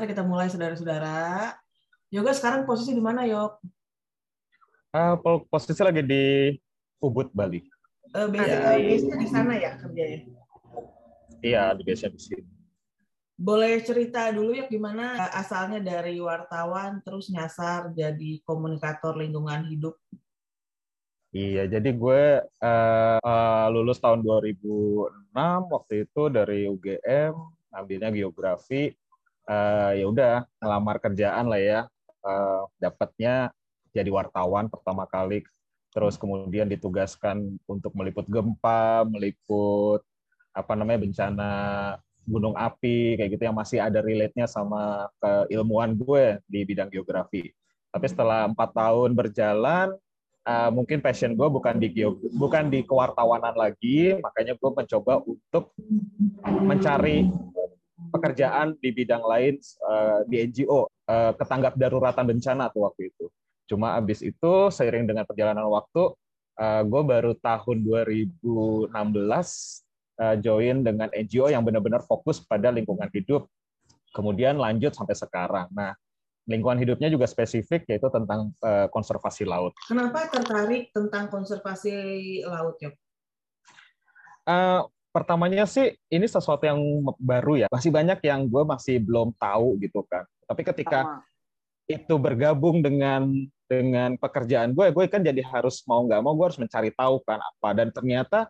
Mari kita mulai saudara-saudara. Yoga sekarang posisi di mana, Yok? Uh, posisi lagi di Ubud, Bali. Uh, biasanya di sana ya kerjanya? Iya, di biasa di sini. Boleh cerita dulu ya gimana asalnya dari wartawan terus nyasar jadi komunikator lingkungan hidup? Iya, jadi gue uh, uh, lulus tahun 2006 waktu itu dari UGM, ambilnya geografi. Uh, ya udah ngelamar kerjaan lah ya. Uh, dapatnya jadi wartawan pertama kali terus kemudian ditugaskan untuk meliput gempa, meliput apa namanya bencana gunung api kayak gitu yang masih ada relate-nya sama keilmuan gue di bidang geografi. Tapi setelah empat tahun berjalan, uh, mungkin passion gue bukan di bukan di kewartawanan lagi, makanya gue mencoba untuk mencari pekerjaan di bidang lain uh, di NGO, uh, ketanggap daruratan bencana tuh waktu itu. Cuma abis itu seiring dengan perjalanan waktu, uh, gue baru tahun 2016 uh, join dengan NGO yang benar-benar fokus pada lingkungan hidup. Kemudian lanjut sampai sekarang. Nah, lingkungan hidupnya juga spesifik yaitu tentang uh, konservasi laut. Kenapa tertarik tentang konservasi laut, ya? Uh, pertamanya sih ini sesuatu yang baru ya. Masih banyak yang gue masih belum tahu gitu kan. Tapi ketika Sama. itu bergabung dengan dengan pekerjaan gue, gue kan jadi harus mau nggak mau gue harus mencari tahu kan apa. Dan ternyata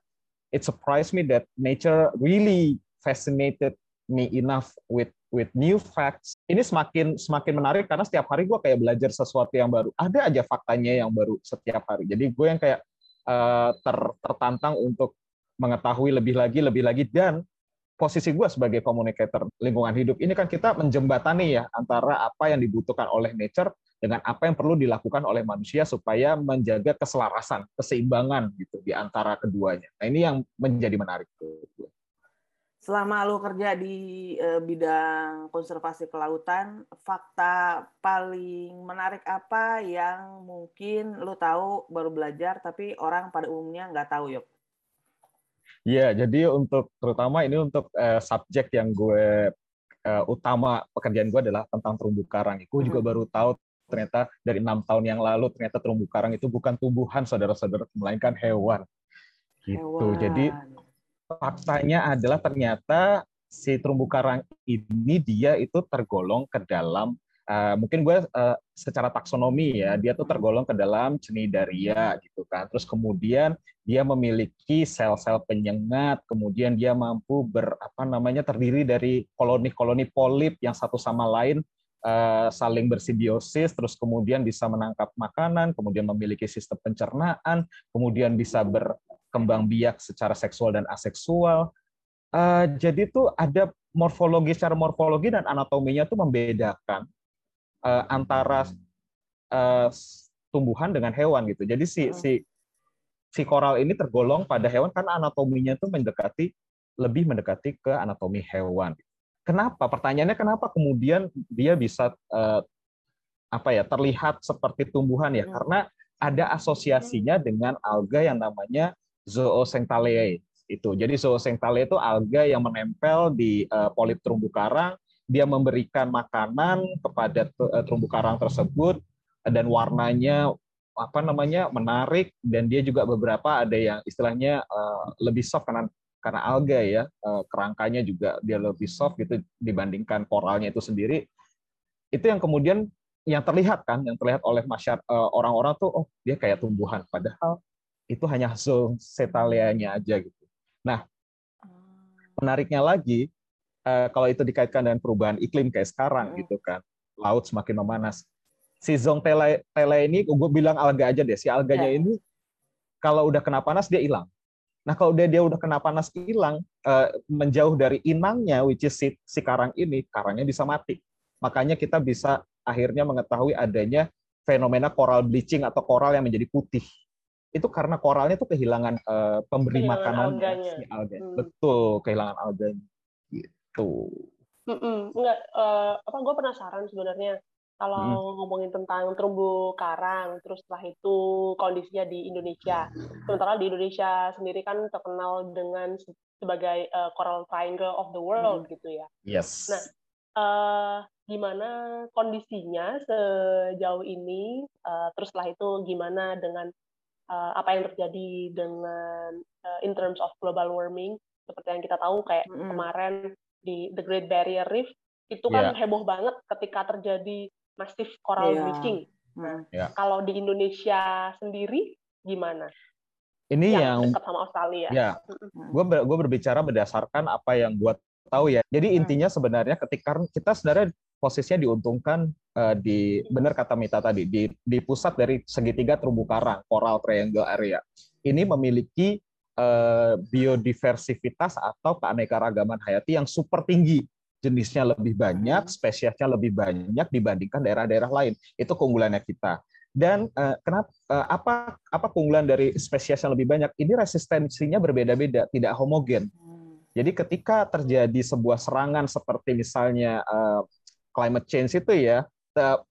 it surprised me that nature really fascinated me enough with with new facts. Ini semakin semakin menarik karena setiap hari gue kayak belajar sesuatu yang baru. Ada aja faktanya yang baru setiap hari. Jadi gue yang kayak uh, ter, tertantang untuk mengetahui lebih lagi, lebih lagi dan posisi gue sebagai komunikator lingkungan hidup ini kan kita menjembatani ya antara apa yang dibutuhkan oleh nature dengan apa yang perlu dilakukan oleh manusia supaya menjaga keselarasan, keseimbangan gitu di antara keduanya. Nah, ini yang menjadi menarik Selama lu kerja di eh, bidang konservasi kelautan, fakta paling menarik apa yang mungkin lu tahu baru belajar tapi orang pada umumnya nggak tahu, yuk? Ya, jadi untuk terutama ini untuk uh, subjek yang gue uh, utama pekerjaan gue adalah tentang terumbu karang. Gue juga hmm. baru tahu ternyata dari enam tahun yang lalu ternyata terumbu karang itu bukan tumbuhan saudara-saudara melainkan hewan gitu hewan. jadi faktanya adalah ternyata si terumbu karang ini dia itu tergolong ke dalam uh, mungkin gue uh, secara taksonomi ya dia tuh tergolong ke dalam cnidaria gitu kan terus kemudian dia memiliki sel-sel penyengat kemudian dia mampu ber apa namanya terdiri dari koloni-koloni polip yang satu sama lain Eh, saling bersimbiosis, terus kemudian bisa menangkap makanan, kemudian memiliki sistem pencernaan, kemudian bisa berkembang biak secara seksual dan aseksual. Uh, jadi itu ada morfologi secara morfologi dan anatominya itu membedakan uh, antara uh, tumbuhan dengan hewan gitu. Jadi si hmm. si si koral ini tergolong pada hewan karena anatominya itu mendekati lebih mendekati ke anatomi hewan. Kenapa? Pertanyaannya kenapa kemudian dia bisa uh, apa ya terlihat seperti tumbuhan ya? Hmm. Karena ada asosiasinya dengan alga yang namanya zooxanthellae itu. Jadi zooxanthellae itu alga yang menempel di uh, polip terumbu karang, dia memberikan makanan kepada uh, terumbu karang tersebut dan warnanya apa namanya menarik dan dia juga beberapa ada yang istilahnya uh, lebih soft karena karena alga ya eh, kerangkanya juga dia lebih soft gitu dibandingkan koralnya itu sendiri. Itu yang kemudian yang terlihat kan yang terlihat oleh masyarakat eh, orang-orang tuh oh dia kayak tumbuhan. Padahal itu hanya zoocetaleanya aja gitu. Nah menariknya lagi eh, kalau itu dikaitkan dengan perubahan iklim kayak sekarang gitu kan laut semakin memanas si zong tele, tele ini gue bilang alga aja deh si alganya ya. ini kalau udah kena panas dia hilang Nah, kalau dia dia udah kena panas hilang, uh, menjauh dari inangnya, which is si, si karang ini, karangnya bisa mati. Makanya kita bisa akhirnya mengetahui adanya fenomena coral bleaching atau koral yang menjadi putih. Itu karena koralnya tuh kehilangan uh, pemberi kehilangan makanan si alga. Hmm. Betul, kehilangan alganya. Gitu. Mm -mm. Enggak, uh, apa gue penasaran sebenarnya kalau hmm. ngomongin tentang terumbu karang, terus setelah itu kondisinya di Indonesia. Sementara di Indonesia sendiri kan terkenal dengan sebagai uh, coral triangle of the world hmm. gitu ya. Yes. Nah, uh, gimana kondisinya sejauh ini, uh, terus setelah itu gimana dengan uh, apa yang terjadi dengan uh, in terms of global warming seperti yang kita tahu kayak mm kemarin di The Great Barrier Reef itu kan yeah. heboh banget ketika terjadi massive coral yeah. bleaching. Nah, yeah. kalau di Indonesia sendiri gimana? Ini yang, yang dekat sama Australia. Ya, gue ber, gue berbicara berdasarkan apa yang gue tahu ya. Jadi intinya sebenarnya ketika kita sebenarnya posisinya diuntungkan uh, di benar kata Mita tadi di di pusat dari segitiga terumbu karang Coral Triangle Area. Ini memiliki uh, biodiversitas atau keanekaragaman hayati yang super tinggi. Jenisnya lebih banyak, hmm. spesiesnya lebih banyak dibandingkan daerah-daerah lain. Itu keunggulannya kita. Dan uh, kenapa uh, apa apa keunggulan dari spesies yang lebih banyak? Ini resistensinya berbeda-beda, tidak homogen. Hmm. Jadi ketika terjadi sebuah serangan seperti misalnya uh, climate change itu ya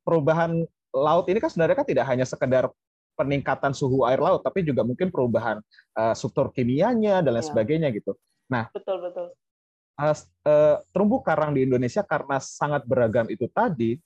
perubahan laut ini kan sebenarnya kan tidak hanya sekedar peningkatan suhu air laut tapi juga mungkin perubahan uh, struktur kimianya dan lain ya. sebagainya gitu. Nah, betul betul. Uh, uh, terumbu karang di Indonesia karena sangat beragam itu tadi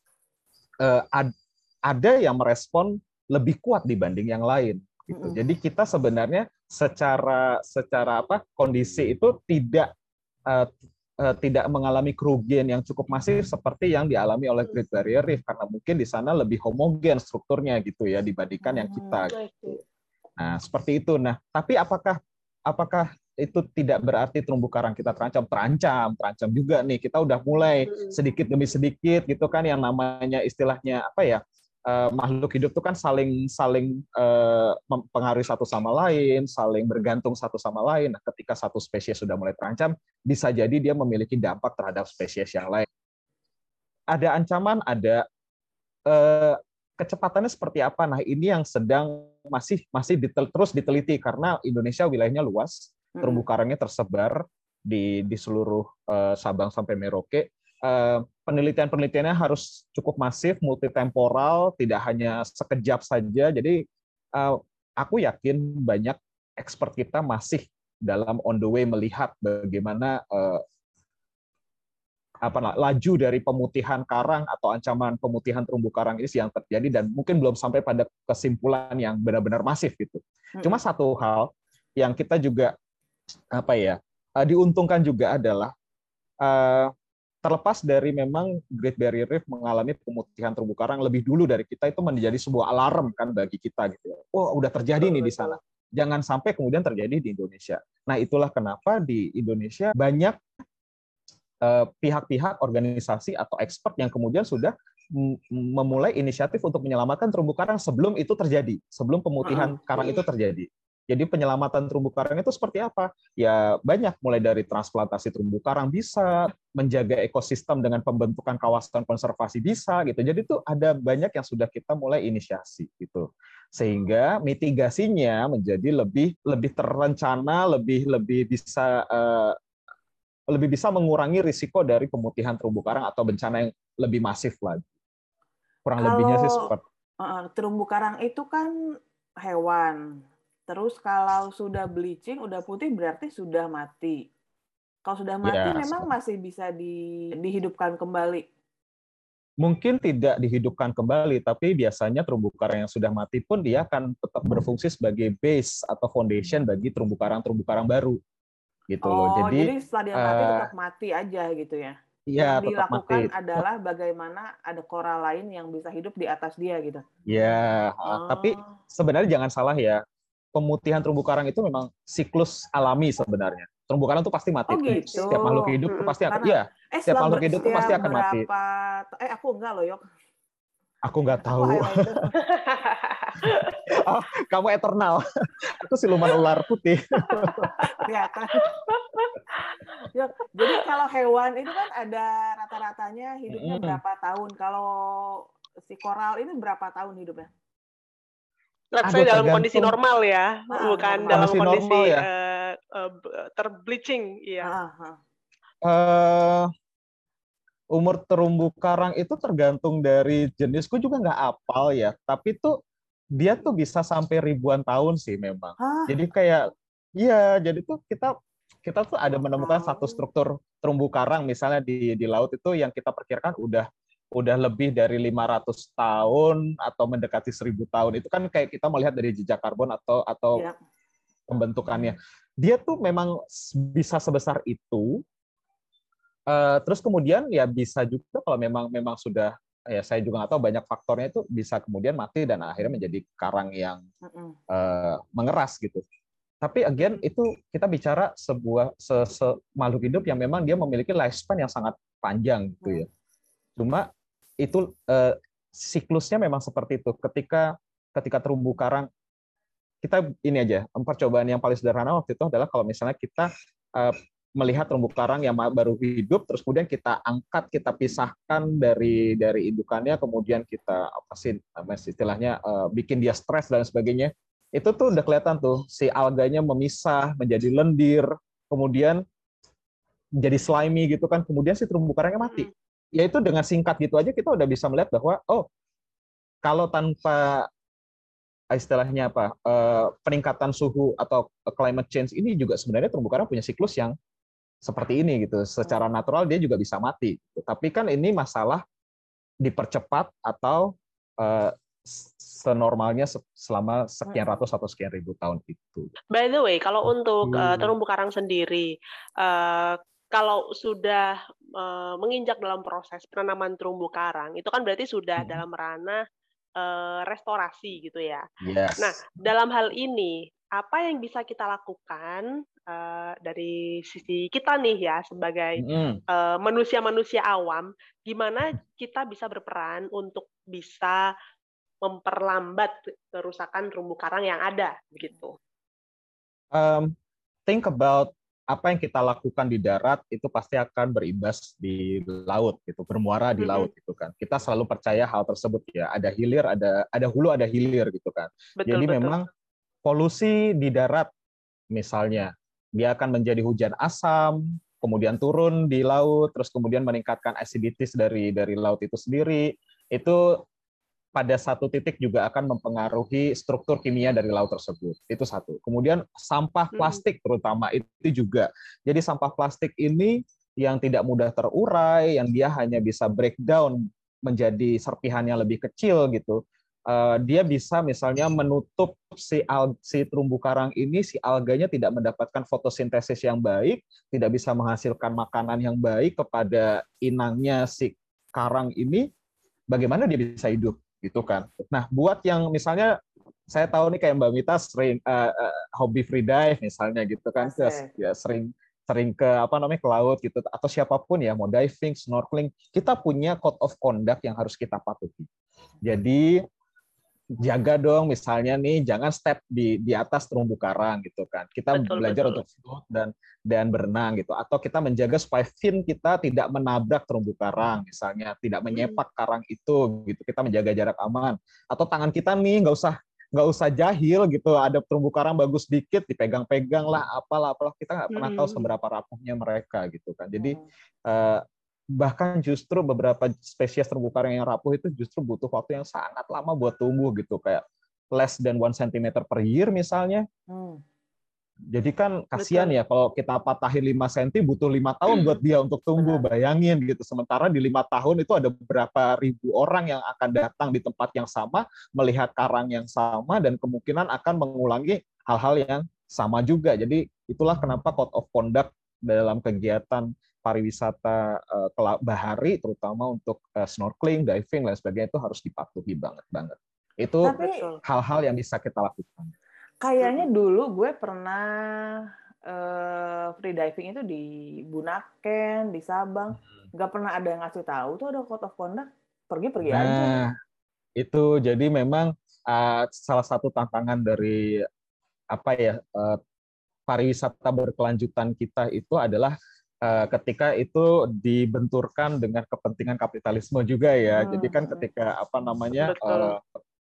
uh, ad, ada yang merespon lebih kuat dibanding yang lain. Gitu. Mm -hmm. Jadi kita sebenarnya secara secara apa kondisi itu tidak uh, tidak mengalami kerugian yang cukup masif seperti yang dialami oleh Great Barrier Reef karena mungkin di sana lebih homogen strukturnya gitu ya dibandingkan yang kita. Hmm, gitu. Nah seperti itu. Nah tapi apakah apakah itu tidak berarti terumbu karang kita terancam? Terancam, terancam juga nih. Kita udah mulai hmm. sedikit demi sedikit gitu kan yang namanya istilahnya apa ya? Uh, makhluk hidup itu kan saling saling uh, mempengaruhi satu sama lain, saling bergantung satu sama lain. Nah, ketika satu spesies sudah mulai terancam, bisa jadi dia memiliki dampak terhadap spesies yang lain. Ada ancaman, ada uh, kecepatannya seperti apa? Nah, ini yang sedang masih masih ditel, terus diteliti karena Indonesia wilayahnya luas, terumbu karangnya tersebar di di seluruh uh, Sabang sampai Merauke Eh, penelitian-penelitiannya harus cukup masif, multitemporal, tidak hanya sekejap saja. Jadi eh, aku yakin banyak expert kita masih dalam on the way melihat bagaimana eh, apa laju dari pemutihan karang atau ancaman pemutihan terumbu karang ini yang terjadi dan mungkin belum sampai pada kesimpulan yang benar-benar masif gitu. Hmm. Cuma satu hal yang kita juga apa ya diuntungkan juga adalah terlepas dari memang Great Barrier Reef mengalami pemutihan terumbu karang lebih dulu dari kita itu menjadi sebuah alarm kan bagi kita gitu. Oh, udah terjadi nih di sana. Jangan sampai kemudian terjadi di Indonesia. Nah, itulah kenapa di Indonesia banyak eh, pihak-pihak, organisasi atau expert yang kemudian sudah memulai inisiatif untuk menyelamatkan terumbu karang sebelum itu terjadi, sebelum pemutihan karang itu terjadi. Jadi penyelamatan terumbu karang itu seperti apa? Ya banyak, mulai dari transplantasi terumbu karang bisa, menjaga ekosistem dengan pembentukan kawasan konservasi bisa, gitu. Jadi itu ada banyak yang sudah kita mulai inisiasi, gitu. Sehingga mitigasinya menjadi lebih lebih terencana, lebih lebih bisa uh, lebih bisa mengurangi risiko dari pemutihan terumbu karang atau bencana yang lebih masif lagi. Kurang Kalau, lebihnya sih seperti. Uh, terumbu karang itu kan hewan Terus kalau sudah bleaching, udah putih berarti sudah mati. Kalau sudah mati ya, memang masih bisa di, dihidupkan kembali. Mungkin tidak dihidupkan kembali, tapi biasanya terumbu karang yang sudah mati pun dia akan tetap berfungsi sebagai base atau foundation bagi terumbu karang-terumbu karang baru. Gitu oh, loh. Jadi, jadi setelah dia mati uh, tetap mati aja gitu ya. Iya, yang dilakukan mati. adalah bagaimana ada koral lain yang bisa hidup di atas dia gitu. Ya, oh. tapi sebenarnya jangan salah ya pemutihan terumbu karang itu memang siklus alami sebenarnya. Terumbu karang itu pasti mati. Oh gitu. Setiap makhluk hidup itu pasti akan, iya. Eh, setiap makhluk hidup itu pasti akan berapa, mati. Eh aku enggak loh, Yok. Aku nggak tahu. oh, kamu eternal. aku siluman ular putih. Kelihatan. ya, jadi kalau hewan itu kan ada rata-ratanya hidupnya hmm. berapa tahun. Kalau si koral ini berapa tahun hidupnya? Let's say dalam kondisi normal ya, ah, bukan dalam kondisi ya. uh, uh, terbleaching, ya. Uh, umur terumbu karang itu tergantung dari jenisku juga nggak apal ya, tapi tuh dia tuh bisa sampai ribuan tahun sih memang. Hah? Jadi kayak, iya, jadi tuh kita kita tuh ada menemukan satu struktur terumbu karang misalnya di di laut itu yang kita perkirakan udah udah lebih dari 500 tahun atau mendekati 1000 tahun. Itu kan kayak kita melihat dari jejak karbon atau atau ya. pembentukannya. Dia tuh memang bisa sebesar itu. Uh, terus kemudian ya bisa juga kalau memang memang sudah ya saya juga nggak tahu banyak faktornya itu bisa kemudian mati dan akhirnya menjadi karang yang uh, mengeras gitu. Tapi again itu kita bicara sebuah se, se makhluk hidup yang memang dia memiliki lifespan yang sangat panjang gitu ya. Cuma itu uh, siklusnya memang seperti itu. Ketika ketika terumbu karang kita ini aja percobaan yang paling sederhana waktu itu adalah kalau misalnya kita uh, melihat terumbu karang yang baru hidup terus kemudian kita angkat kita pisahkan dari dari indukannya kemudian kita apa sih istilahnya uh, bikin dia stres dan sebagainya itu tuh udah kelihatan tuh si alganya memisah menjadi lendir kemudian jadi slimy gitu kan kemudian si terumbu karangnya mati ya itu dengan singkat gitu aja kita udah bisa melihat bahwa oh kalau tanpa istilahnya apa uh, peningkatan suhu atau climate change ini juga sebenarnya terumbu karang punya siklus yang seperti ini gitu secara natural dia juga bisa mati gitu. tapi kan ini masalah dipercepat atau uh, senormalnya selama sekian ratus atau sekian ribu tahun itu. By the way, kalau untuk uh, terumbu karang sendiri, uh, kalau sudah uh, menginjak dalam proses penanaman terumbu karang, itu kan berarti sudah hmm. dalam ranah uh, restorasi gitu ya. Yes. Nah, dalam hal ini apa yang bisa kita lakukan uh, dari sisi kita nih ya sebagai mm. uh, manusia-manusia awam, gimana kita bisa berperan untuk bisa memperlambat kerusakan terumbu karang yang ada begitu? Um, think about apa yang kita lakukan di darat itu pasti akan berimbas di laut gitu bermuara di laut gitu kan. Kita selalu percaya hal tersebut ya ada hilir ada ada hulu ada hilir gitu kan. Betul, jadi betul. memang polusi di darat misalnya dia akan menjadi hujan asam kemudian turun di laut terus kemudian meningkatkan acidities dari dari laut itu sendiri itu pada satu titik juga akan mempengaruhi struktur kimia dari laut tersebut. Itu satu. Kemudian sampah hmm. plastik terutama itu juga. Jadi sampah plastik ini yang tidak mudah terurai, yang dia hanya bisa breakdown menjadi serpihan yang lebih kecil gitu. Uh, dia bisa misalnya menutup si al si terumbu karang ini si alganya tidak mendapatkan fotosintesis yang baik, tidak bisa menghasilkan makanan yang baik kepada inangnya si karang ini, bagaimana dia bisa hidup? Gitu kan. Nah, buat yang misalnya saya tahu nih kayak Mbak Mita sering uh, uh, hobi free dive misalnya gitu kan, okay. ya sering sering ke apa namanya ke laut gitu atau siapa pun ya mau diving, snorkeling, kita punya code of conduct yang harus kita patuhi. Jadi jaga dong misalnya nih jangan step di di atas terumbu karang gitu kan. Kita betul, belajar betul. untuk float dan dan berenang gitu atau kita menjaga supaya fin kita tidak menabrak terumbu karang misalnya, tidak hmm. menyepak karang itu gitu. Kita menjaga jarak aman. Atau tangan kita nih nggak usah nggak usah jahil gitu ada terumbu karang bagus dikit dipegang-pegang lah apalah apalah kita nggak pernah tahu hmm. seberapa rapuhnya mereka gitu kan jadi uh, bahkan justru beberapa spesies terumbu karang yang rapuh itu justru butuh waktu yang sangat lama buat tumbuh gitu kayak less than one centimeter per year misalnya. Hmm. Jadi kan kasihan ya kalau kita patahin 5 cm butuh lima tahun buat dia untuk tumbuh. Bayangin gitu. Sementara di lima tahun itu ada beberapa ribu orang yang akan datang di tempat yang sama, melihat karang yang sama dan kemungkinan akan mengulangi hal-hal yang sama juga. Jadi itulah kenapa code of conduct dalam kegiatan pariwisata uh, bahari terutama untuk uh, snorkeling, diving dan sebagainya itu harus dipatuhi banget banget. Itu hal-hal yang bisa kita lakukan. Kayaknya dulu gue pernah uh, free diving itu di Bunaken, di Sabang, hmm. nggak pernah ada yang ngasih tahu tuh ada code of conduct, pergi-pergi nah, aja. Itu jadi memang uh, salah satu tantangan dari apa ya uh, pariwisata berkelanjutan kita itu adalah ketika itu dibenturkan dengan kepentingan kapitalisme juga ya. Hmm. Jadi kan ketika apa namanya uh,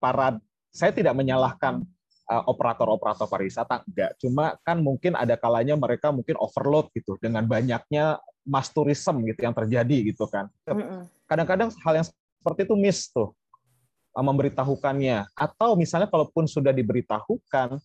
para saya tidak menyalahkan uh, operator-operator pariwisata enggak, cuma kan mungkin ada kalanya mereka mungkin overload gitu dengan banyaknya mass tourism gitu yang terjadi gitu kan. Kadang-kadang hal yang seperti itu miss tuh memberitahukannya atau misalnya kalaupun sudah diberitahukan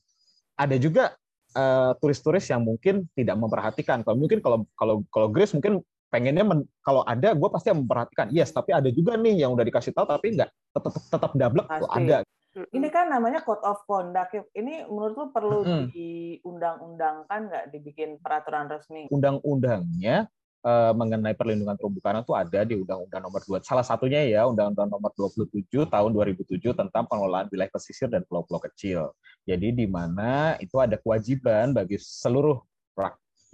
ada juga uh, turis-turis yang mungkin tidak memperhatikan. Kalau mungkin kalau kalau kalau Grace mungkin pengennya men, kalau ada gue pasti memperhatikan. Yes, tapi ada juga nih yang udah dikasih tahu tapi nggak tetap tetap double tuh ada. Ini kan namanya code of conduct. Ini menurut lu perlu hmm. diundang-undangkan nggak dibikin peraturan resmi? Undang-undangnya uh, mengenai perlindungan terumbu karang itu ada di Undang-Undang Nomor 2. Salah satunya ya Undang-Undang Nomor 27 tahun 2007 tentang pengelolaan wilayah pesisir dan pulau-pulau kecil. Jadi di mana itu ada kewajiban bagi seluruh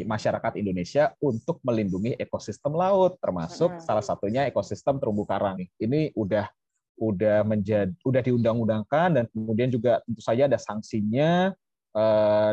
masyarakat Indonesia untuk melindungi ekosistem laut, termasuk salah satunya ekosistem terumbu karang. Ini udah udah menjadi udah diundang-undangkan dan kemudian juga tentu saja ada sanksinya eh,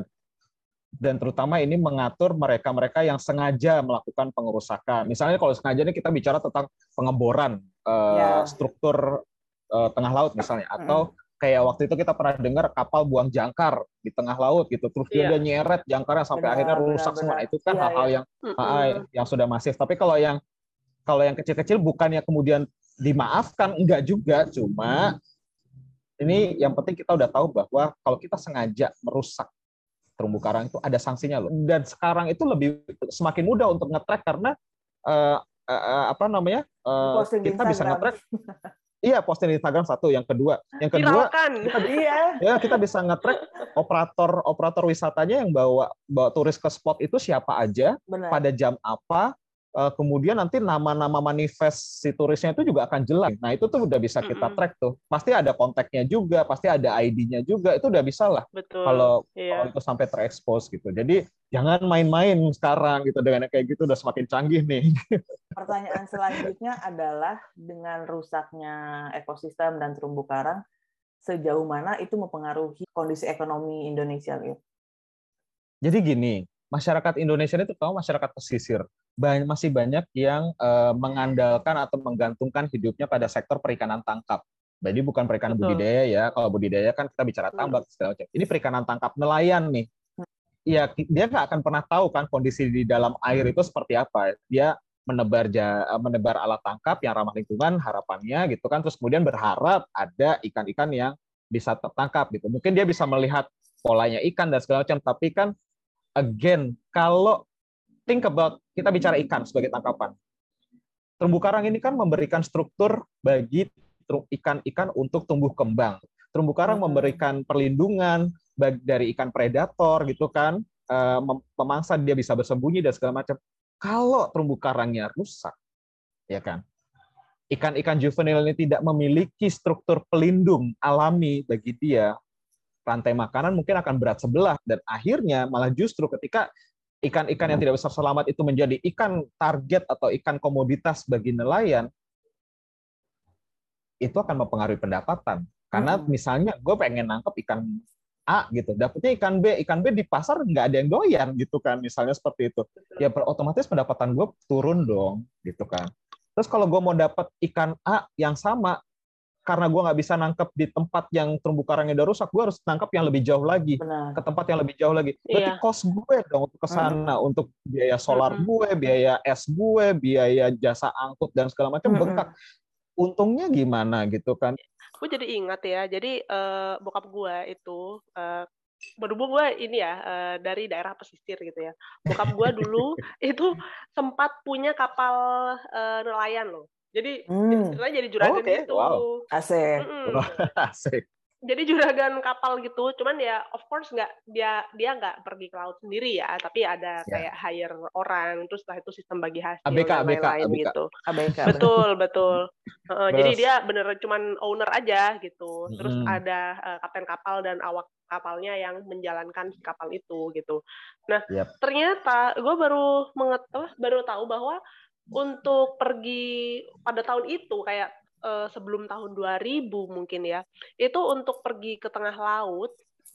dan terutama ini mengatur mereka-mereka yang sengaja melakukan pengerusakan. Misalnya kalau sengaja ini kita bicara tentang pengeboran eh, ya. struktur eh, tengah laut misalnya atau kayak waktu itu kita pernah dengar kapal buang jangkar di tengah laut gitu terus dia yeah. nyeret jangkarnya sampai benar, akhirnya rusak benar, semua. benar. itu kan iya, hal-hal yeah, yeah. yang yang sudah masif. Tapi kalau yang kalau yang kecil-kecil bukannya kemudian dimaafkan enggak juga. Cuma ini yang penting kita udah tahu bahwa kalau kita sengaja merusak terumbu karang itu ada sanksinya loh. Dan sekarang itu lebih semakin mudah untuk ngetrack karena uh, uh, apa namanya uh, kita bisa ngetrack Iya, posting di Instagram satu. Yang kedua, yang kedua, kita, iya. ya kita bisa nge-track operator operator wisatanya yang bawa bawa turis ke spot itu siapa aja, Benar. pada jam apa, kemudian nanti nama-nama manifest si turisnya itu juga akan jelas. Nah itu tuh udah bisa kita track tuh. Pasti ada kontaknya juga, pasti ada ID-nya juga. Itu udah bisa lah. Betul. Kalau iya. kalau itu sampai terekspos gitu. Jadi jangan main-main sekarang gitu dengan kayak gitu udah semakin canggih nih. Pertanyaan selanjutnya adalah dengan rusaknya ekosistem dan terumbu karang, sejauh mana itu mempengaruhi kondisi ekonomi Indonesia? Gitu? Jadi gini, masyarakat Indonesia itu tahu masyarakat pesisir banyak, masih banyak yang uh, mengandalkan atau menggantungkan hidupnya pada sektor perikanan tangkap. Jadi bukan perikanan Betul. budidaya ya. Kalau budidaya kan kita bicara tambak segala macam. Ini perikanan tangkap nelayan nih. Ya dia nggak akan pernah tahu kan kondisi di dalam air itu seperti apa. Dia menebar ja, menebar alat tangkap yang ramah lingkungan harapannya gitu kan. Terus kemudian berharap ada ikan-ikan yang bisa tertangkap gitu. Mungkin dia bisa melihat polanya ikan dan segala macam. Tapi kan again kalau think about kita bicara ikan sebagai tangkapan. Terumbu karang ini kan memberikan struktur bagi ikan-ikan untuk tumbuh kembang. Terumbu karang memberikan perlindungan dari ikan predator gitu kan, eh, memangsa dia bisa bersembunyi dan segala macam. Kalau terumbu karangnya rusak, ya kan, ikan-ikan juvenil ini tidak memiliki struktur pelindung alami bagi dia, rantai makanan mungkin akan berat sebelah dan akhirnya malah justru ketika ikan-ikan yang tidak besar selamat itu menjadi ikan target atau ikan komoditas bagi nelayan, itu akan mempengaruhi pendapatan. Karena hmm. misalnya gue pengen nangkep ikan A gitu, dapetnya ikan B, ikan B di pasar nggak ada yang doyan gitu kan, misalnya seperti itu. Ya otomatis pendapatan gue turun dong gitu kan. Terus kalau gue mau dapat ikan A yang sama, karena gue nggak bisa nangkep di tempat yang terumbu karangnya udah rusak, gue harus nangkep yang lebih jauh lagi, Benar. ke tempat yang lebih jauh lagi. Berarti iya. cost gue dong untuk ke sana, hmm. untuk biaya solar hmm. gue, biaya es gue, biaya jasa angkut dan segala macam hmm. bengkak. Untungnya gimana gitu kan? Gue jadi ingat ya, jadi uh, bokap gue itu uh, berhubung gue ini ya uh, dari daerah pesisir gitu ya. Bokap gue dulu itu sempat punya kapal uh, nelayan loh. Jadi hmm. istilahnya jadi juragan oh, okay. itu. Wow. Asik. Mm -mm. Asik. Jadi juragan kapal gitu, cuman ya of course nggak dia dia nggak pergi ke laut sendiri ya, tapi ada yeah. kayak hire orang, terus setelah itu sistem bagi hasil ABK, dan lain-lain gitu. ABK. Betul betul. uh, jadi dia bener cuman owner aja gitu. Terus hmm. ada uh, kapten kapal dan awak kapalnya yang menjalankan kapal itu gitu. Nah yep. ternyata gue baru mengetahui baru tahu bahwa untuk pergi pada tahun itu kayak uh, sebelum tahun 2000 mungkin ya itu untuk pergi ke tengah laut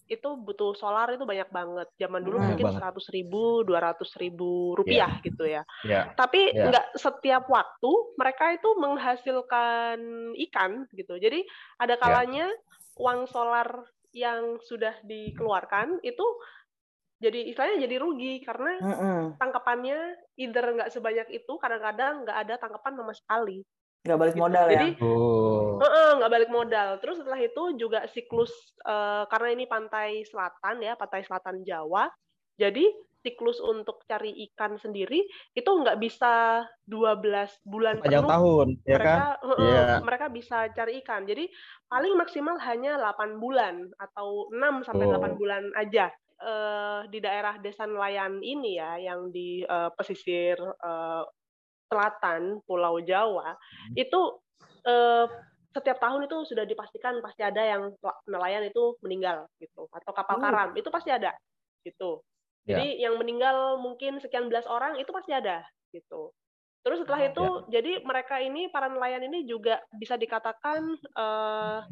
itu butuh solar itu banyak banget zaman dulu hmm, mungkin seratus ribu dua ratus ribu rupiah yeah. gitu ya yeah. tapi yeah. nggak setiap waktu mereka itu menghasilkan ikan gitu jadi ada ya. kalanya yeah. uang solar yang sudah dikeluarkan itu jadi istilahnya jadi rugi karena mm-hmm. tangkapannya either nggak sebanyak itu kadang-kadang nggak ada tangkapan sama sekali Nggak balik gitu. modal Jadi, ya? Oh. nggak balik modal. Terus setelah itu juga siklus, uh, karena ini pantai selatan ya, pantai selatan Jawa, jadi siklus untuk cari ikan sendiri itu nggak bisa 12 bulan Panjang penuh. tahun, ya mereka, kan? Uh, yeah. mereka bisa cari ikan. Jadi paling maksimal hanya 8 bulan atau 6 sampai oh. 8 bulan aja. Uh, di daerah desa nelayan ini ya, yang di uh, pesisir uh, selatan Pulau Jawa hmm. itu eh, setiap tahun itu sudah dipastikan pasti ada yang nelayan itu meninggal gitu atau kapal hmm. karam itu pasti ada gitu. Ya. Jadi yang meninggal mungkin sekian belas orang itu pasti ada gitu. Terus setelah oh, itu ya. jadi mereka ini para nelayan ini juga bisa dikatakan uh,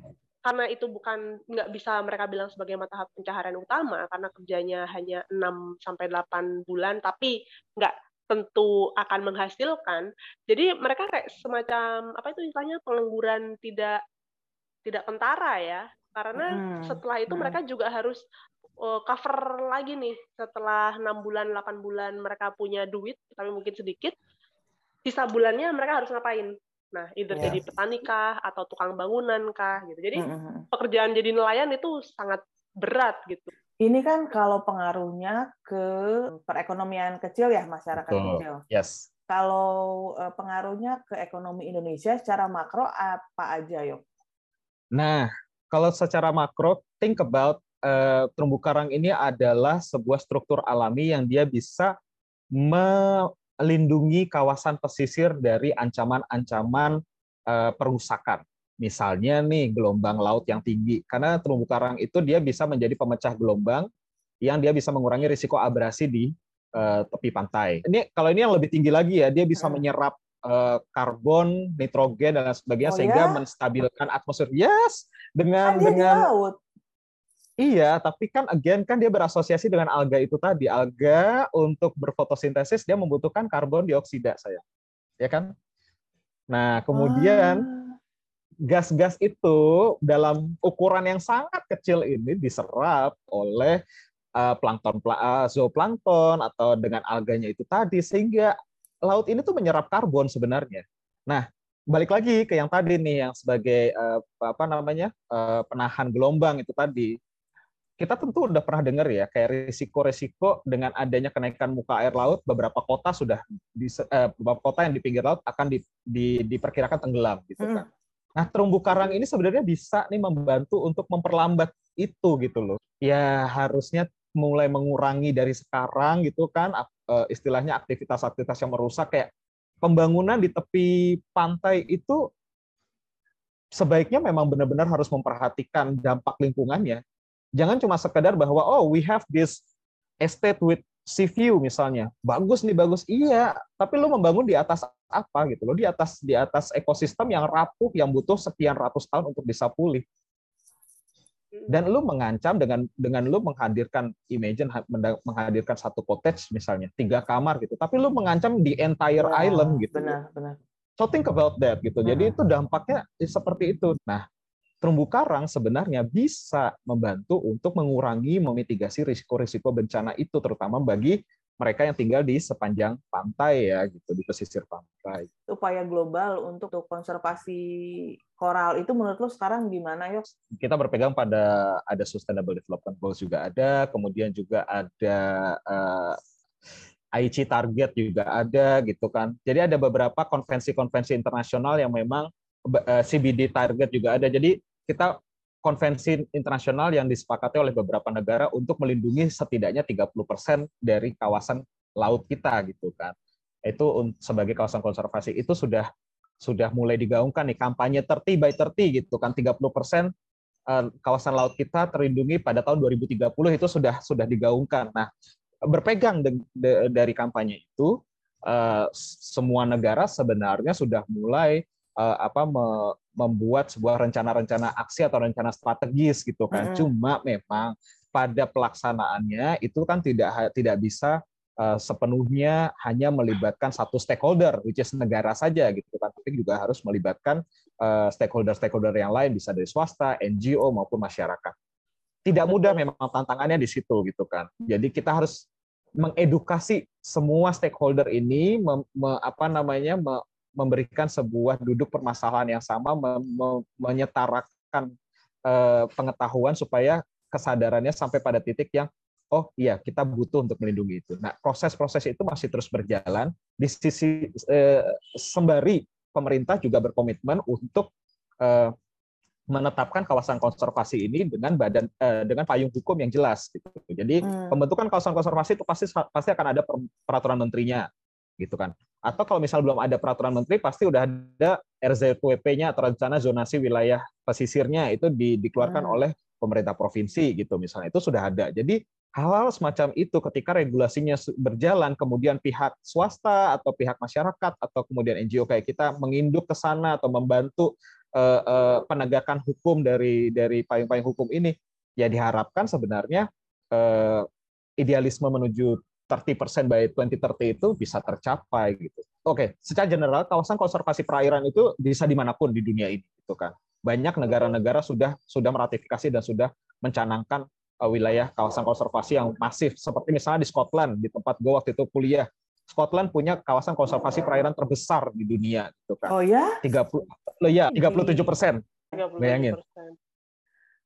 karena itu bukan nggak bisa mereka bilang sebagai mata pencaharian utama karena kerjanya hanya 6 sampai 8 bulan tapi nggak tentu akan menghasilkan. Jadi mereka kayak semacam apa itu istilahnya pengangguran tidak tidak pentara ya. Karena hmm. setelah itu hmm. mereka juga harus uh, cover lagi nih setelah enam bulan 8 bulan mereka punya duit tapi mungkin sedikit sisa bulannya mereka harus ngapain? Nah, either yeah. jadi petani kah atau tukang bangunan kah gitu. Jadi hmm. hmm, pekerjaan jadi nelayan itu sangat berat gitu. Ini kan kalau pengaruhnya ke perekonomian kecil ya masyarakat Betul. kecil. Yes. Kalau eh, pengaruhnya ke ekonomi Indonesia secara makro apa aja, yuk? Nah, kalau secara makro, think about uh, terumbu karang ini adalah sebuah struktur alami yang dia bisa melindungi kawasan pesisir dari ancaman-ancaman uh, perusakan. Misalnya nih gelombang laut yang tinggi, karena terumbu karang itu dia bisa menjadi pemecah gelombang yang dia bisa mengurangi risiko abrasi di uh, tepi pantai. Ini kalau ini yang lebih tinggi lagi ya, dia bisa hmm. menyerap uh, karbon, nitrogen dan sebagainya oh, sehingga ya? menstabilkan atmosfer. Yes, dengan kan dengan laut. Iya, tapi kan again kan dia berasosiasi dengan alga itu tadi. Alga untuk berfotosintesis dia membutuhkan karbon dioksida, saya. Ya kan? Nah, kemudian ah gas-gas itu dalam ukuran yang sangat kecil ini diserap oleh uh, plankton uh, zooplankton atau dengan alganya itu tadi sehingga laut ini tuh menyerap karbon sebenarnya. Nah, balik lagi ke yang tadi nih yang sebagai uh, apa namanya uh, penahan gelombang itu tadi kita tentu udah pernah dengar ya kayak risiko-risiko dengan adanya kenaikan muka air laut beberapa kota sudah di, uh, beberapa kota yang di pinggir laut akan di, di, diperkirakan tenggelam gitu kan. Hmm. Nah, terumbu karang ini sebenarnya bisa nih membantu untuk memperlambat itu gitu loh. Ya harusnya mulai mengurangi dari sekarang gitu kan eh, istilahnya aktivitas-aktivitas yang merusak kayak pembangunan di tepi pantai itu sebaiknya memang benar-benar harus memperhatikan dampak lingkungannya. Jangan cuma sekedar bahwa oh we have this estate with sea view misalnya. Bagus nih bagus. Iya, tapi lu membangun di atas apa gitu loh? Di atas di atas ekosistem yang rapuh yang butuh sekian ratus tahun untuk bisa pulih. Dan lu mengancam dengan dengan lu menghadirkan imagine menghadirkan satu cottage misalnya tiga kamar gitu. Tapi lu mengancam di entire oh, island gitu. benar benar. So think about that gitu. Jadi itu dampaknya seperti itu. Nah terumbu karang sebenarnya bisa membantu untuk mengurangi memitigasi risiko-risiko bencana itu terutama bagi mereka yang tinggal di sepanjang pantai ya gitu di pesisir pantai. Upaya global untuk konservasi koral itu menurut lo sekarang gimana yuk? Kita berpegang pada ada Sustainable Development Goals juga ada, kemudian juga ada uh, eh, Aichi target juga ada gitu kan. Jadi ada beberapa konvensi-konvensi internasional yang memang eh, CBD target juga ada. Jadi kita konvensi internasional yang disepakati oleh beberapa negara untuk melindungi setidaknya 30% dari kawasan laut kita gitu kan. Itu sebagai kawasan konservasi itu sudah sudah mulai digaungkan nih kampanye 30 by 30 gitu kan 30% eh, kawasan laut kita terlindungi pada tahun 2030 itu sudah sudah digaungkan. Nah, berpegang de, de, dari kampanye itu eh, semua negara sebenarnya sudah mulai uh, apa me, membuat sebuah rencana-rencana aksi atau rencana strategis gitu kan. Mm. Cuma memang pada pelaksanaannya itu kan tidak tidak bisa uh, sepenuhnya hanya melibatkan satu stakeholder, which is negara saja gitu kan, tapi juga harus melibatkan uh, stakeholder-stakeholder yang lain, bisa dari swasta, NGO maupun masyarakat. Tidak mudah memang tantangannya di situ gitu kan. Jadi kita harus mengedukasi semua stakeholder ini, me, me, apa namanya, me, memberikan sebuah duduk permasalahan yang sama, menyetarakan uh, pengetahuan supaya kesadarannya sampai pada titik yang oh iya kita butuh untuk melindungi itu. Nah proses-proses itu masih terus berjalan di sisi uh, sembari pemerintah juga berkomitmen untuk uh, menetapkan kawasan konservasi ini dengan badan eh, dengan payung hukum yang jelas gitu. Jadi hmm. pembentukan kawasan konservasi itu pasti pasti akan ada peraturan menterinya gitu kan. Atau kalau misal belum ada peraturan menteri pasti udah ada RZWP-nya atau rencana zonasi wilayah pesisirnya itu di, dikeluarkan hmm. oleh pemerintah provinsi gitu misalnya. Itu sudah ada. Jadi hal-hal semacam itu ketika regulasinya berjalan kemudian pihak swasta atau pihak masyarakat atau kemudian NGO kayak kita menginduk ke sana atau membantu uh, uh, penegakan hukum dari dari payung-payung hukum ini ya diharapkan sebenarnya uh, idealisme menuju 30% by 2030 itu bisa tercapai gitu. Oke, secara general kawasan konservasi perairan itu bisa di mana pun di dunia ini, gitu kan. Banyak negara-negara sudah sudah meratifikasi dan sudah mencanangkan uh, wilayah kawasan konservasi yang masif, seperti misalnya di Scotland, di tempat gue waktu itu kuliah. Scotland punya kawasan konservasi perairan terbesar di dunia, gitu kan. Oh ya? 30 lo ya 37 persen. Bayangin.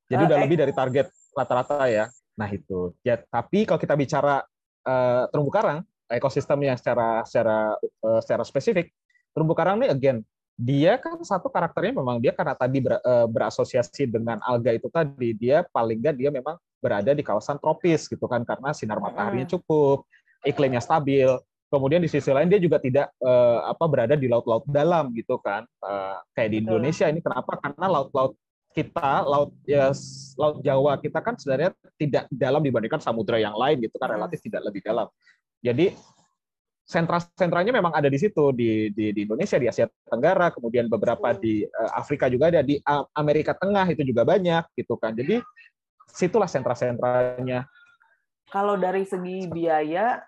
Jadi udah lebih dari target rata-rata ya. Nah itu. Ya, tapi kalau kita bicara uh, terumbu karang, ekosistemnya secara secara uh, secara spesifik, terumbu karang ini again dia kan satu karakternya memang dia karena tadi ber, uh, berasosiasi dengan alga itu tadi dia paling nggak dia memang berada di kawasan tropis gitu kan karena sinar mataharinya cukup, iklimnya stabil, kemudian di sisi lain dia juga tidak uh, apa berada di laut-laut dalam gitu kan uh, kayak di Indonesia ini. Kenapa? Karena laut-laut kita laut ya laut Jawa kita kan sebenarnya tidak dalam dibandingkan samudra yang lain gitu kan relatif tidak lebih dalam. Jadi sentra-sentranya memang ada di situ di, di di Indonesia di Asia Tenggara kemudian beberapa di uh, Afrika juga ada di Amerika Tengah itu juga banyak gitu kan. Jadi situlah sentra-sentranya. Kalau dari segi biaya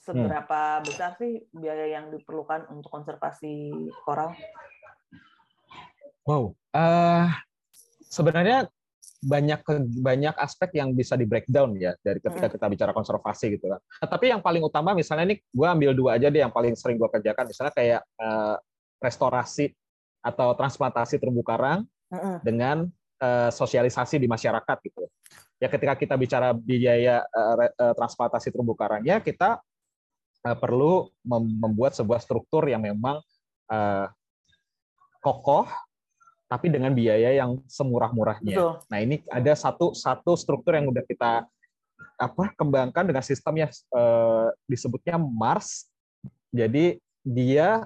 seberapa hmm. besar sih biaya yang diperlukan untuk konservasi koral? Wow, uh, sebenarnya banyak banyak aspek yang bisa di breakdown ya dari ketika hmm. kita bicara konservasi gitu kan. Nah, tapi yang paling utama misalnya ini gue ambil dua aja deh yang paling sering gue kerjakan misalnya kayak uh, restorasi atau transplantasi terumbu karang hmm. dengan uh, sosialisasi di masyarakat gitu. Ya ketika kita bicara biaya uh, transplantasi terumbu karangnya kita Eh, perlu membuat sebuah struktur yang memang uh, kokoh tapi dengan biaya yang semurah-murahnya. Nah, ini ada satu satu struktur yang udah kita apa kembangkan dengan sistemnya uh, disebutnya Mars. Jadi dia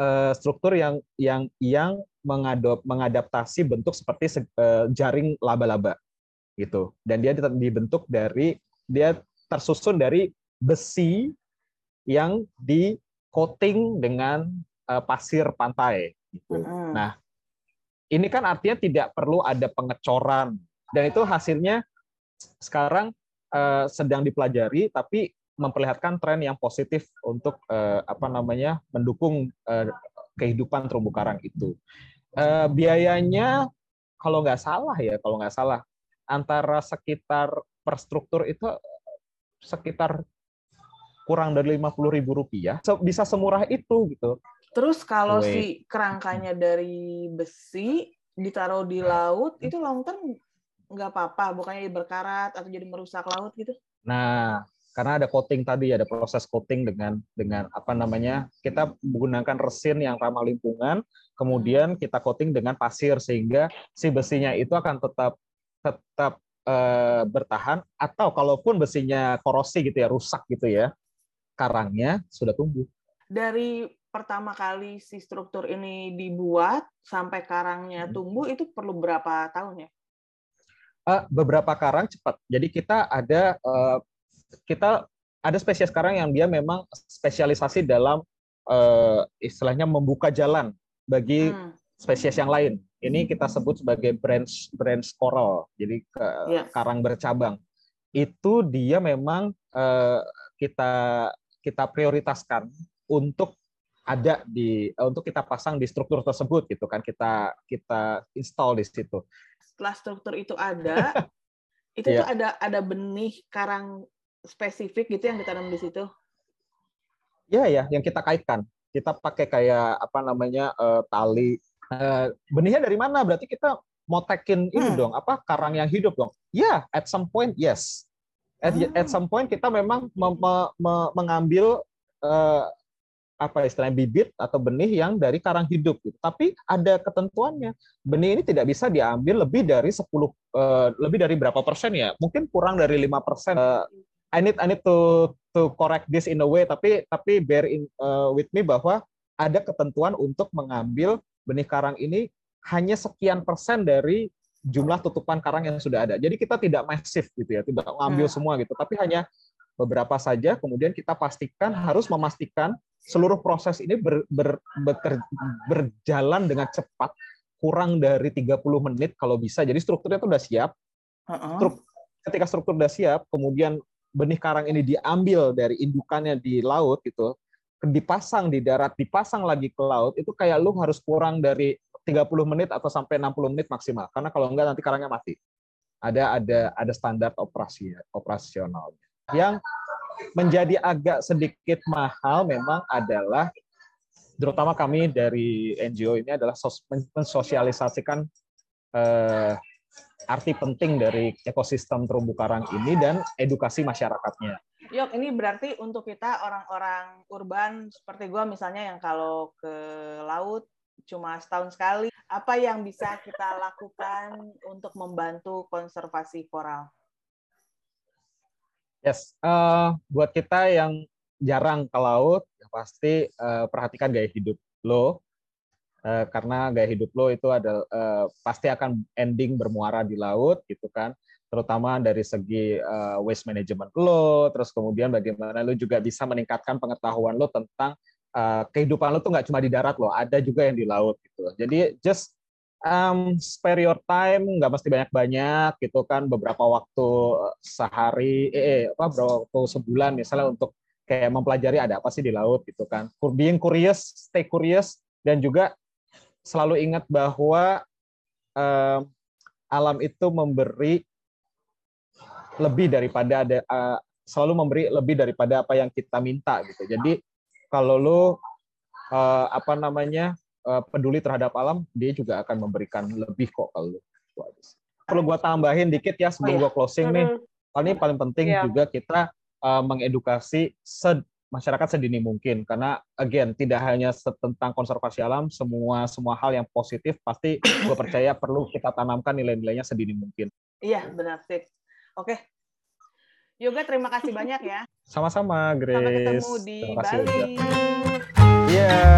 uh, struktur yang yang yang mengadop, mengadaptasi bentuk seperti uh, jaring laba-laba gitu. Dan dia dibentuk dari dia tersusun dari besi yang di coating dengan pasir pantai. Gitu. Mm-hmm. Nah, ini kan artinya tidak perlu ada pengecoran dan itu hasilnya sekarang uh, sedang dipelajari, tapi memperlihatkan tren yang positif untuk uh, apa namanya mendukung uh, kehidupan terumbu karang itu. Uh, biayanya kalau nggak salah ya, kalau nggak salah antara sekitar per struktur itu sekitar kurang dari lima puluh ribu rupiah bisa semurah itu gitu. Terus kalau Wait. si kerangkanya dari besi ditaruh di laut itu long term nggak apa-apa, bukannya berkarat atau jadi merusak laut gitu? Nah, karena ada coating tadi, ada proses coating dengan dengan apa namanya kita menggunakan resin yang ramah lingkungan, kemudian kita coating dengan pasir sehingga si besinya itu akan tetap tetap uh, bertahan atau kalaupun besinya korosi gitu ya rusak gitu ya karangnya sudah tumbuh. Dari pertama kali si struktur ini dibuat sampai karangnya hmm. tumbuh itu perlu berapa tahun ya? Uh, beberapa karang cepat. Jadi kita ada uh, kita ada spesies karang yang dia memang spesialisasi dalam uh, istilahnya membuka jalan bagi hmm. spesies yang lain. Ini kita sebut sebagai branch branch coral. Jadi ke, yeah. karang bercabang. Itu dia memang uh, kita kita prioritaskan untuk ada di eh, untuk kita pasang di struktur tersebut gitu kan kita kita install di situ. Setelah struktur itu ada, itu yeah. tuh ada ada benih karang spesifik gitu yang ditanam di situ. Ya ya, yang kita kaitkan. kita pakai kayak apa namanya uh, tali. Uh, benihnya dari mana? Berarti kita mau tekin ini hmm. dong, apa karang yang hidup dong? Ya, yeah, at some point yes. At, hmm. at some point kita memang me, me, me, mengambil uh, apa istilahnya bibit atau benih yang dari karang hidup gitu. Tapi ada ketentuannya. Benih ini tidak bisa diambil lebih dari 10 uh, lebih dari berapa persen ya? Mungkin kurang dari lima persen. Uh, I need I need to to correct this in a way tapi tapi bear in uh, with me bahwa ada ketentuan untuk mengambil benih karang ini hanya sekian persen dari jumlah tutupan karang yang sudah ada. Jadi kita tidak masif gitu ya, tidak mengambil hmm. semua gitu, tapi hanya beberapa saja. Kemudian kita pastikan harus memastikan seluruh proses ini ber, ber, ber, berjalan dengan cepat, kurang dari 30 menit kalau bisa. Jadi strukturnya itu sudah siap. Struk, ketika struktur sudah siap, kemudian benih karang ini diambil dari indukannya di laut gitu, dipasang di darat, dipasang lagi ke laut, itu kayak lu harus kurang dari 30 menit atau sampai 60 menit maksimal. Karena kalau enggak nanti karangnya mati. Ada ada ada standar operasi operasionalnya. Yang menjadi agak sedikit mahal memang adalah terutama kami dari NGO ini adalah mensosialisasikan eh, arti penting dari ekosistem terumbu karang ini dan edukasi masyarakatnya. Yok, ini berarti untuk kita orang-orang urban seperti gue misalnya yang kalau ke laut cuma setahun sekali, apa yang bisa kita lakukan untuk membantu konservasi koral? Yes, uh, buat kita yang jarang ke laut, ya pasti uh, perhatikan gaya hidup lo, uh, karena gaya hidup lo itu ada uh, pasti akan ending bermuara di laut, gitu kan. Terutama dari segi uh, waste management lo, terus kemudian bagaimana lo juga bisa meningkatkan pengetahuan lo tentang uh, kehidupan lo tuh nggak cuma di darat lo, ada juga yang di laut gitu. Jadi just um, spare your time nggak mesti banyak-banyak gitu kan. Beberapa waktu sehari eh, eh apa beberapa waktu sebulan misalnya untuk kayak mempelajari ada apa sih di laut gitu kan. Being curious stay curious dan juga selalu ingat bahwa um, alam itu memberi lebih daripada ada uh, selalu memberi lebih daripada apa yang kita minta gitu. Jadi kalau lo uh, apa namanya peduli terhadap alam dia juga akan memberikan lebih kok kalau perlu gua tambahin dikit ya sebelum oh, iya. gua closing nih. Ini paling penting yeah. juga kita uh, mengedukasi sed masyarakat sedini mungkin. Karena again tidak hanya tentang konservasi alam semua semua hal yang positif pasti gue percaya perlu kita tanamkan nilai-nilainya sedini mungkin. Iya benar sih oke. Yoga terima kasih banyak ya. Sama-sama Grace sampai ketemu di Bali Yeah.